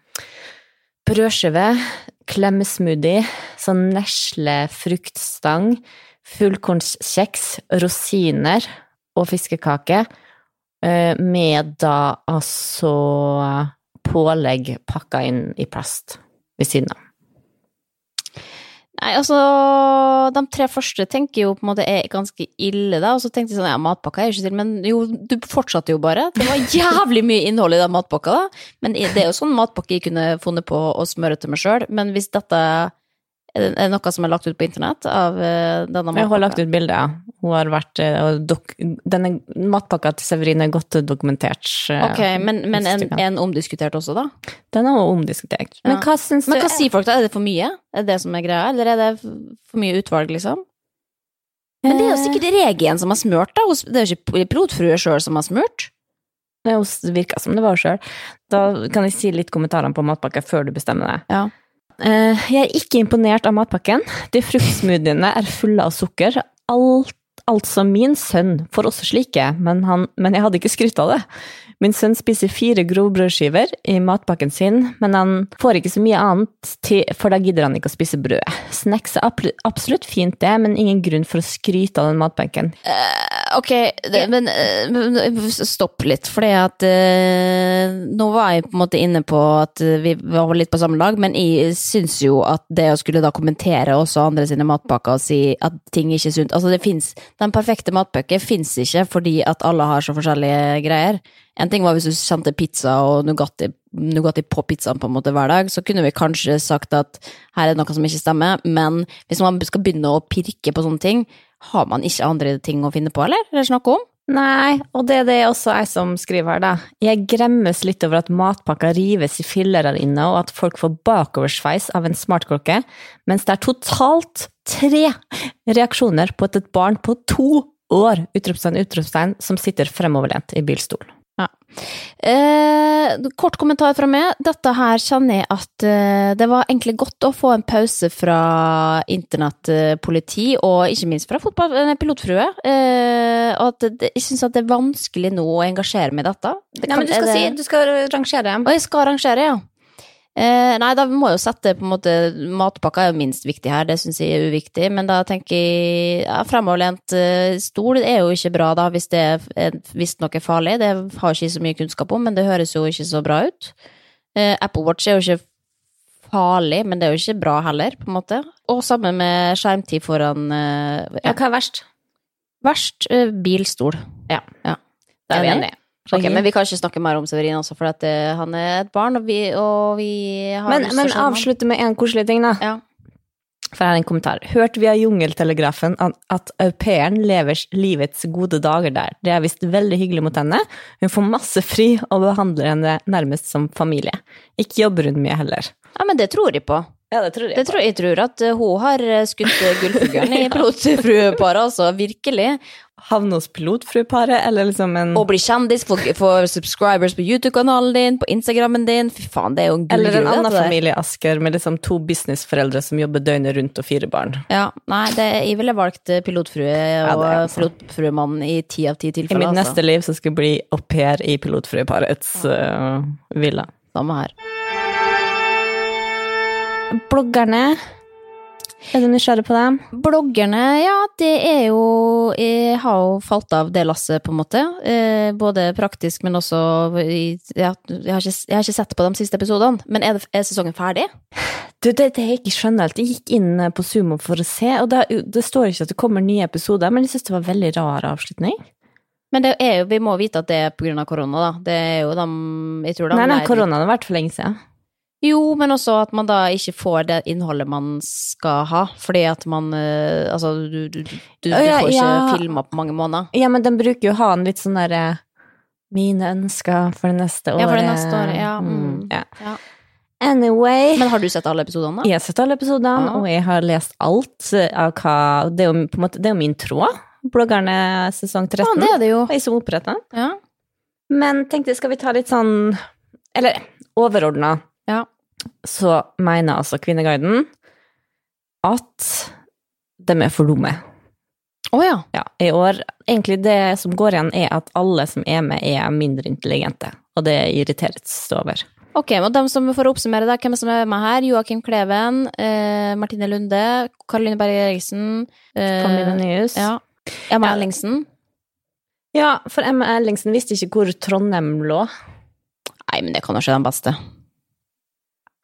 S2: brødskive, klemmesmoothie, sånn Nesle fruktstang, fullkornskjeks, rosiner og fiskekake. eh, Med da altså pålegg pakka inn i plast ved siden av.
S1: Nei, altså, de tre første tenker jo på en måte er ganske ille, da, og så tenkte jeg sånn, ja, matpakka er jo ikke til, men jo, du fortsatte jo bare. Det var jævlig mye innhold i den matpakka, da. Men det er jo sånn matpakke jeg kunne funnet på å smøre til meg sjøl, men hvis dette er det noe som er lagt ut på internett av denne matpakken?
S2: Jeg har lagt ut bilde, ja. Hun har vært eh, dok Denne matpakka til Severin er godt dokumentert. eh,
S1: Ok, men, men en, en omdiskutert også, da?
S2: Den er også omdiskutert. Men hva syns du
S1: Men hva sier folk da? Er det for mye? Er det det som er greia, eller er det for mye utvalg, liksom? Men det er jo sikkert Regien som har smurt, da. Det er jo ikke pilotfrue sjøl som har smurt.
S2: Det virka som det var sjøl. Da kan jeg si litt kommentarer på matpakka før du bestemmer deg.
S1: Ja.
S2: Eh, Jeg er ikke imponert av matpakken. De fruktsmoothiene er fulle av sukker. Alt, altså min sønn får også slike, men, han, men jeg hadde ikke skrytt av det. Min sønn spiser fire grovbrødskiver i matpakken sin, men han får ikke så mye annet, til, for da gidder han ikke å spise brød. Snacks er absolutt fint det, men ingen grunn for å skryte av den matpakken.
S1: Ok, det, men, eh, men stopp litt, for at eh, Nå var jeg på en måte inne på at eh, vi var litt på samme lag, men jeg syns jo at det å skulle da kommentere også andre sine matpakker og si at ting ikke er sunt Altså, det fins Den perfekte matpakke fins ikke fordi at alle har så forskjellige greier. En ting var hvis du kjente pizza og Nugatti, Nugatti på pizzaen på en måte hver dag, så kunne vi kanskje sagt at her er det noe som ikke stemmer, men hvis man skal begynne å pirke på sånne ting, har man ikke andre ting å finne på, eller? Er det snakk om?
S2: Nei, og det er det også jeg som skriver her, da. Jeg gremmes litt over at matpakka rives i filler her inne, og at folk får bakoversveis av en smartklokke, mens det er totalt tre reaksjoner på at et barn på to år, utropstegn, utropstegn, som sitter fremoverlent i bilstol.
S1: Eh, kort kommentar fra meg. Dette her kjenner jeg at eh, det var egentlig godt å få en pause fra internettpoliti, og ikke minst fra fotball, eh, pilotfrue. Eh, og at det, jeg syns at det er vanskelig nå å engasjere meg i dette. Det
S2: Nei,
S1: kan-
S2: men du skal
S1: det-
S2: si, du skal rangere.
S1: Og jeg skal arrangere, ja. Eh, nei, da må jeg jo sette på en måte Matpakka er jo minst viktig her, det syns jeg er uviktig. Men da tenker jeg ja, fremoverlent eh, stol er jo ikke bra, da, hvis det er Hvis visstnok er farlig. Det har jeg ikke så mye kunnskap om, men det høres jo ikke så bra ut. Eh, Apple Watch er jo ikke farlig, men det er jo ikke bra heller, på en måte. Og sammen med skjermtid foran eh,
S2: Ja, hva er verst?
S1: Verst eh, bilstol.
S2: Ja.
S1: ja.
S2: Det er vi
S1: Enig?
S2: enige.
S1: Ok, Men vi kan ikke snakke mer om Severin også, for at uh, han er et barn, og vi, og vi har
S2: Men, men avslutte med en koselig ting, da.
S1: Ja.
S2: For her er en kommentar. Hørt via Jungeltelegrafen at, at au pairen lever livets gode dager der. Det er visst veldig hyggelig mot henne. Hun får masse fri og behandler henne nærmest som familie. Ikke jobber hun mye heller.
S1: ja, men det tror jeg på.
S2: Ja, det tror
S1: Det tror, jeg tror at eh, hun har eh, skutt eh, gullfuglen i pilotfrueparet, altså. Virkelig.
S2: Havne hos pilotfrueparet, eller liksom en
S1: Og bli kjendis, få subscribers på YouTube-kanalen din, på Instagrammen din. Fy faen, det er jo en
S2: Eller en annen familie, Asker, med liksom to businessforeldre som jobber døgnet rundt og fire barn.
S1: Ja, nei, det, jeg ville valgt pilotfrue og
S2: ja, er altså.
S1: pilotfruemann i ti av ti
S2: I
S1: tilfeller.
S2: mitt
S1: altså.
S2: neste liv så skal jeg bli au pair i pilotfrueparets uh, villa.
S1: Samme her.
S2: Bloggerne, er du nysgjerrig på dem?
S1: Bloggerne, ja, det er jo Jeg har jo falt av det lasset, på en måte. Eh, både praktisk, men også i, ja, jeg, har ikke, jeg har ikke sett på de siste episodene. Men er, det, er sesongen ferdig?
S2: Du, det, det jeg ikke skjønner helt. Jeg gikk inn på Sumo for å se, og det, det står ikke at det kommer nye episoder, men jeg synes det var veldig rar avslutning.
S1: Men det er jo, vi må vite at det er av korona, da. Det er jo de Jeg tror de
S2: Nei, nei,
S1: korona
S2: koronaen har vært for lenge siden.
S1: Jo, men også at man da ikke får det innholdet man skal ha. Fordi at man eh, Altså, du, du, du, du får ikke
S2: ja.
S1: filma på mange måneder.
S2: Ja, men den bruker jo å ha en litt sånn derre Mine ønsker for det neste året.
S1: Ja, for det neste året, ja.
S2: Mm,
S1: Mm.
S2: ja.
S1: Ja.
S2: Anyway.
S1: Men har du sett alle episodene?
S2: Jeg har sett alle episodene,
S1: Ja.
S2: og jeg har lest alt av hva Det er jo på en måte, det er jo min tråd. Bloggerne sesong 13.
S1: Ja, det er det jo.
S2: Jeg som oppretta.
S1: Ja.
S2: Men tenkte skal vi ta litt sånn Eller overordna. Så mener altså Kvinneguiden at de er for dumme.
S1: Å ja.
S2: Ja, i år Egentlig det som går igjen, er at alle som er med, er mindre intelligente. Og det irriteres det over.
S1: Ok, og de som får oppsummere det, hvem som er med her? Joakim Kleven, eh, Martine Lunde, Karoline Berge Eriksen eh,
S2: Camilla Nyhus.
S1: Ja. Emma
S2: Ja.
S1: Ellingsen.
S2: Ja, for Emma Ellingsen visste ikke hvor Trondheim lå.
S1: Nei, men det kan jo skje den beste.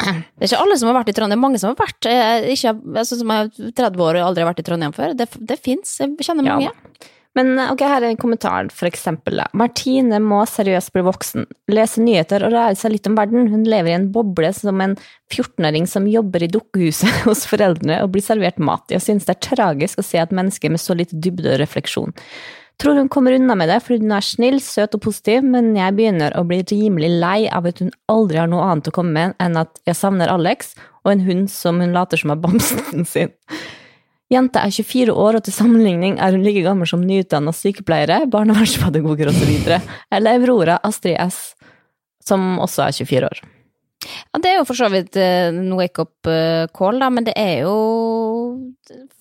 S1: Det er ikke alle som har vært i Trondheim. Mange som har vært eh, ikke, altså, som er 30 år og aldri har vært i Trondheim før. Det, det fins. Jeg kjenner mange.
S2: Ja. Men ok, her er en kommentar, for eksempel. Martine må seriøst bli voksen. Lese nyheter og lære seg litt om verden. Hun lever i en boble som en 14-åring som jobber i dukkehuset hos foreldrene og blir servert mat. Jeg synes det er tragisk å se et menneske med så lite dybde og refleksjon. Tror hun kommer unna med det fordi hun er snill, søt og positiv, men jeg begynner å bli rimelig lei av at hun aldri har noe annet å komme med enn at jeg savner Alex og en hund som hun later som er bamsen sin. Jenta er 24 år, og til sammenligning er hun like gammel som nyutdanna sykepleiere, barnevernspedagoger osv. Eller Aurora Astrid S, som også er 24 år.
S1: Ja, det er jo for så vidt en wake-up call, da, men det er jo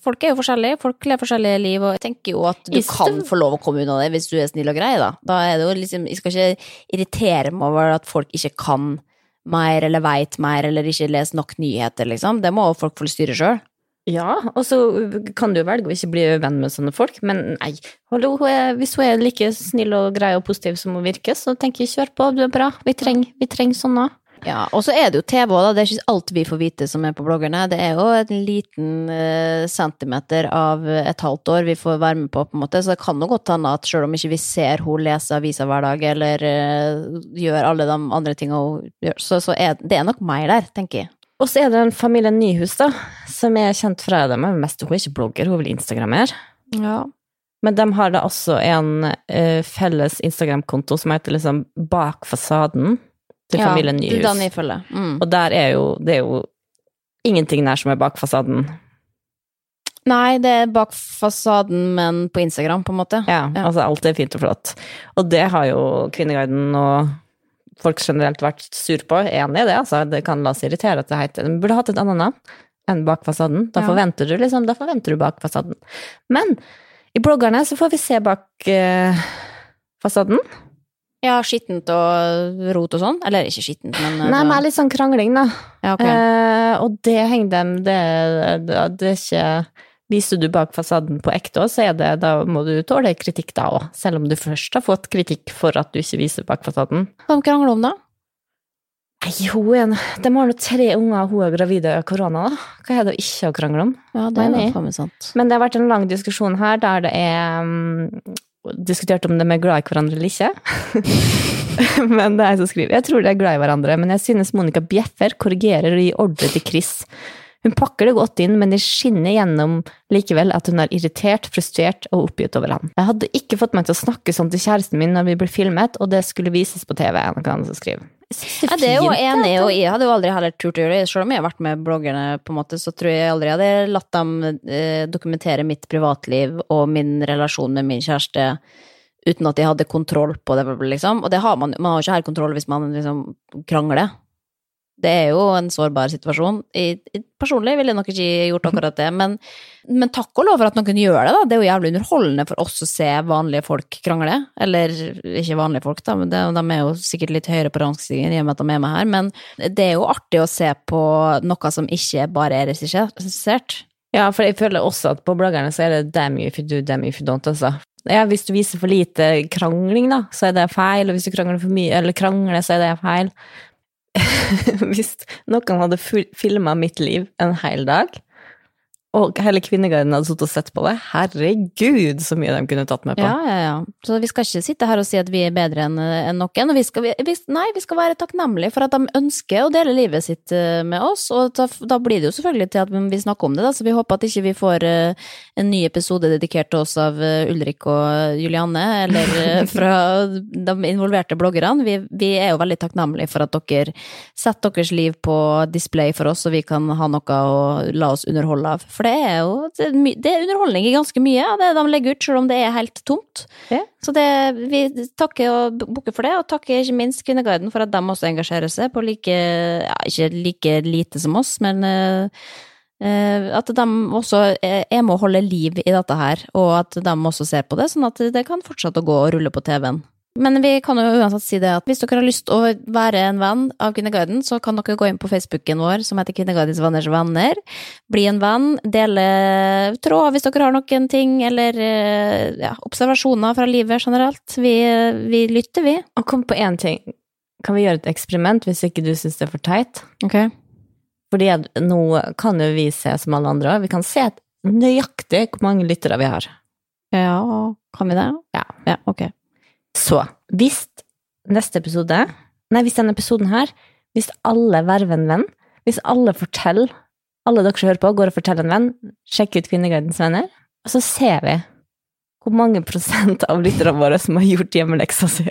S1: Folk er jo forskjellige, folk lever forskjellige liv, og jeg tenker jo at du kan få lov å komme unna det hvis du er snill og grei, da. Da er det jo liksom Jeg skal ikke irritere meg over at folk ikke kan mer eller veit mer eller ikke leser nok nyheter, liksom. Det må jo folk få styre sjøl.
S2: Ja, og så kan du velge å ikke bli venn med sånne folk, men nei, hallo, hvis hun er like snill og grei og positiv som hun virker, så tenker jeg kjør på, du er bra, vi trenger, vi trenger sånne.
S1: Ja, og så er det jo TV òg, da. Det er ikke alt vi får vite som er på bloggerne. Det er jo en liten eh, centimeter av et halvt år vi får være med på, på en måte. Så det kan jo godt hende at selv om ikke vi ser hun lese avisa hver dag, eller eh, gjør alle de andre tinga hun gjør, så, så er det er nok meg der, tenker jeg.
S2: Og så er det en familie Nyhus, da, som er kjent fra dem, men mest hun er ikke blogger, hun vil instagrammere.
S1: Ja.
S2: Men de har da også en uh, felles Instagram-konto som heter liksom Bak fasaden til familien Nyhus.
S1: den jeg følge. Mm.
S2: Og der er jo, det er jo ingenting der som er bak fasaden.
S1: Nei, det er bak fasaden, men på Instagram, på en måte.
S2: Ja,
S1: Ja.
S2: altså alt er fint og flott. Og det har jo Kvinneguiden og folk generelt vært sur på. Enig i det, altså. Det kan la oss irritere at det heter Den burde hatt et annet navn enn Bak fasaden. Da
S1: Ja.
S2: forventer du liksom, da forventer du Bak fasaden. Men i bloggerne så får vi se bak eh, fasaden.
S1: Ja, skittent og rot og sånn. Eller ikke skittent, men
S2: Nei, men
S1: det-
S2: er litt sånn krangling, da.
S1: ja, ok.
S2: Eh, og det henger dem det, det, det er ikke Viser du bak fasaden på ekte òg, så er det, da må du tåle kritikk da òg. Selv om du først har fått kritikk for at du ikke viser bak fasaden.
S1: Hva de krangler om, da?
S2: Nei, hun De har nå tre unger, og hun er gravid av korona, da. Hva er det å ikke å krangle om?
S1: Ja, det er faen meg sant.
S2: Men det har vært en lang diskusjon her der det er mm, diskutert om de er glad i hverandre eller ikke. men det er jeg som skriver. Jeg tror de er glad i hverandre, men jeg synes Monica bjeffer, korrigerer og gir ordre til Chris. Hun pakker det godt inn, men det skinner gjennom likevel at hun er irritert, frustrert og oppgitt over han. Jeg hadde ikke fått meg til å snakke sånn til kjæresten min når vi ble filmet, og det skulle vises på TV. er noe annet som skriver. Synes
S1: Ja, det er jo enig, og jeg hadde jo aldri heller turt å gjøre det. Selv om jeg har vært med bloggerne, på en måte, så tror jeg aldri jeg hadde latt dem eh, dokumentere mitt privatliv og min relasjon med min kjæreste uten at jeg hadde kontroll på det, liksom. Og det har man, man har ikke her kontroll hvis man liksom krangler. Det er jo en sårbar situasjon. Personlig ville jeg nok ikke gjort akkurat det, men, men takk og lov for at noen gjør det, da. Det er jo jævlig underholdende for oss å se vanlige folk krangle. Eller ikke vanlige folk, da, men de er jo sikkert litt høyere på rangstigen i og med at de er med her. Men det er jo artig å se på noe som ikke bare er regissert.
S2: Ja, for jeg føler også at på bloggerne så er det damn you if you do, damn you if you don't, altså. Ja, hvis du viser for lite krangling, da, så er det feil, og hvis du krangler for mye, eller krangler, så er det feil. hvis noen hadde filma mitt liv en hel dag, og hele Kvinneguiden hadde sittet og sett på det, herregud, så mye de kunne tatt med på.
S1: Ja, ja, ja. Så vi skal ikke sitte her og si at vi er bedre enn en noen. Vi skal, vi, nei, vi skal være takknemlige for at de ønsker å dele livet sitt eh, med oss. Og da, da blir det jo selvfølgelig til at vi snakker om det, da. Så vi håper at ikke vi får eh, en ny episode dedikert til oss av eh, Ulrik og Julianne, eller fra de involverte bloggerne. Vi, vi er jo veldig takknemlige for at dere setter deres liv på display for oss, så vi kan ha noe å la oss underholde av. For det er jo det er, er underholdning i ganske mye av det de legger ut, selv om det er helt tomt.
S2: Ja.
S1: Så det, vi takker og bukker for det, og takker ikke minst Kvinneguiden for at de også engasjerer seg på like, ja, ikke like lite som oss, men uh, at de også er med å holde liv i dette her, og at de også ser på det, sånn at det kan fortsette å gå og rulle på TV-en. Men vi kan jo uansett si det at hvis dere har lyst å være en venn av Kvinneguiden, så kan dere gå inn på Facebooken vår som heter Kvinneguidens venners venner. Bli en venn, dele tråd hvis dere har noen ting, eller eh, ja, observasjoner fra livet generelt. Vi, vi lytter, vi.
S2: Og kom på én ting. Kan vi gjøre et eksperiment hvis ikke du syns det er for teit?
S1: Ok.
S2: Fordi nå kan jo vi se som alle andre, vi kan se nøyaktig hvor mange lyttere vi har.
S1: Ja, kan vi det?
S2: Ja.
S1: Ja, ok.
S2: Så hvis neste episode, nei, hvis denne episoden her, hvis alle verver en venn, hvis alle forteller, alle dere som hører på, går og forteller en venn, sjekk ut Kvinneguidens venner, og så ser vi hvor mange prosent av lytterne våre som har gjort hjemmeleksa si.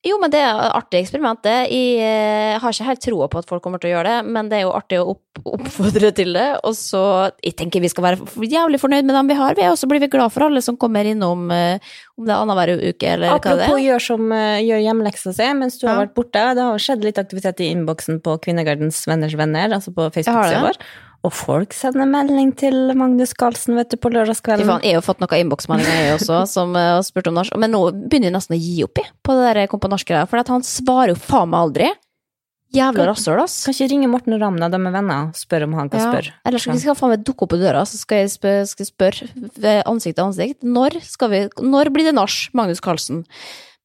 S1: Jo, men det er et artig eksperiment, det. Jeg eh, har ikke helt troa på at folk kommer til å gjøre det, men det er jo artig å opp, oppfordre til det. Og så Jeg tenker vi skal være jævlig fornøyd med dem vi har, vi, og så blir vi glad for alle som kommer innom eh, om det er annenhver uke, eller hva det er.
S2: Apropos gjør som eh, gjør hjemmeleksa si, mens du har
S1: Ja.
S2: vært borte. Det har skjedd litt aktivitet i innboksen på Kvinnegardens venners venner, altså på
S1: har
S2: Facebook-sida vår. Og folk sender melding til Magnus Carlsen, vet du, på lørdagskvelden.
S1: faen, jeg har fått noen innboksmeldinger, jeg også, som eh, har spurt om norsk. Men nå begynner jeg nesten å gi opp, i, på det der kom på norsk-greia. For at han svarer jo faen meg aldri. Jævla rasshøl, ass.
S2: Kan ikke ringe Morten Ramna, de er venner, og spørre om han kan
S1: Ja.
S2: spørre.
S1: Eller skal vi skal faen meg dukke opp på døra, så skal jeg spørre, skal jeg spørre ansikt til ansikt. Når, vi, når blir det nach, Magnus Carlsen?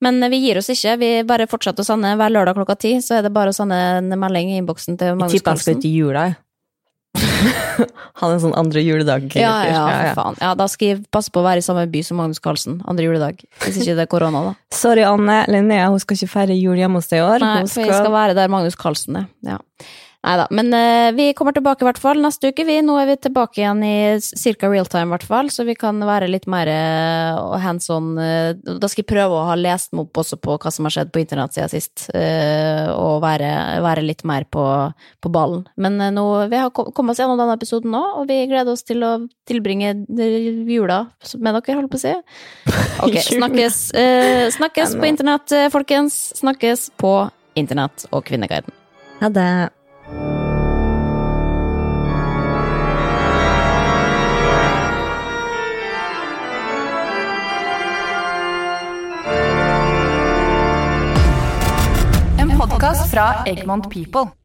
S1: Men eh, vi gir oss ikke, vi bare fortsetter å sende hver lørdag klokka ti, så er det bare å sende en melding i innboksen til
S2: Jeg tipper han skal ut i jula, jeg. Han er en sånn andre juledag.
S1: Ja, ja, for faen. Ja, da skal jeg passe på å være i samme by som Magnus Carlsen andre juledag. Hvis ikke det er korona, da.
S2: Sorry, Anne. Linnea hun skal ikke feire jul hjemme hos deg i år.
S1: Nei, for jeg skal være der Magnus Carlsen er. Ja. Nei da. Men uh, vi kommer tilbake i hvert fall neste uke. Vi. Nå er vi tilbake igjen i ca. real time, i hvert fall, så vi kan være litt mer uh, hands on. Uh, da skal jeg prøve å ha lest meg opp også på hva som har skjedd på internett siden sist, og være, være litt mer på, på ballen. Men nå, vi har kommet oss gjennom denne episoden nå, og vi gleder oss til å tilbringe jula med dere, holdt på å si. Ok, snakkes, snakkes på internett, folkens. Snakkes på internett og Kvinneguiden.
S2: Ha det.
S3: Fra Egmont People.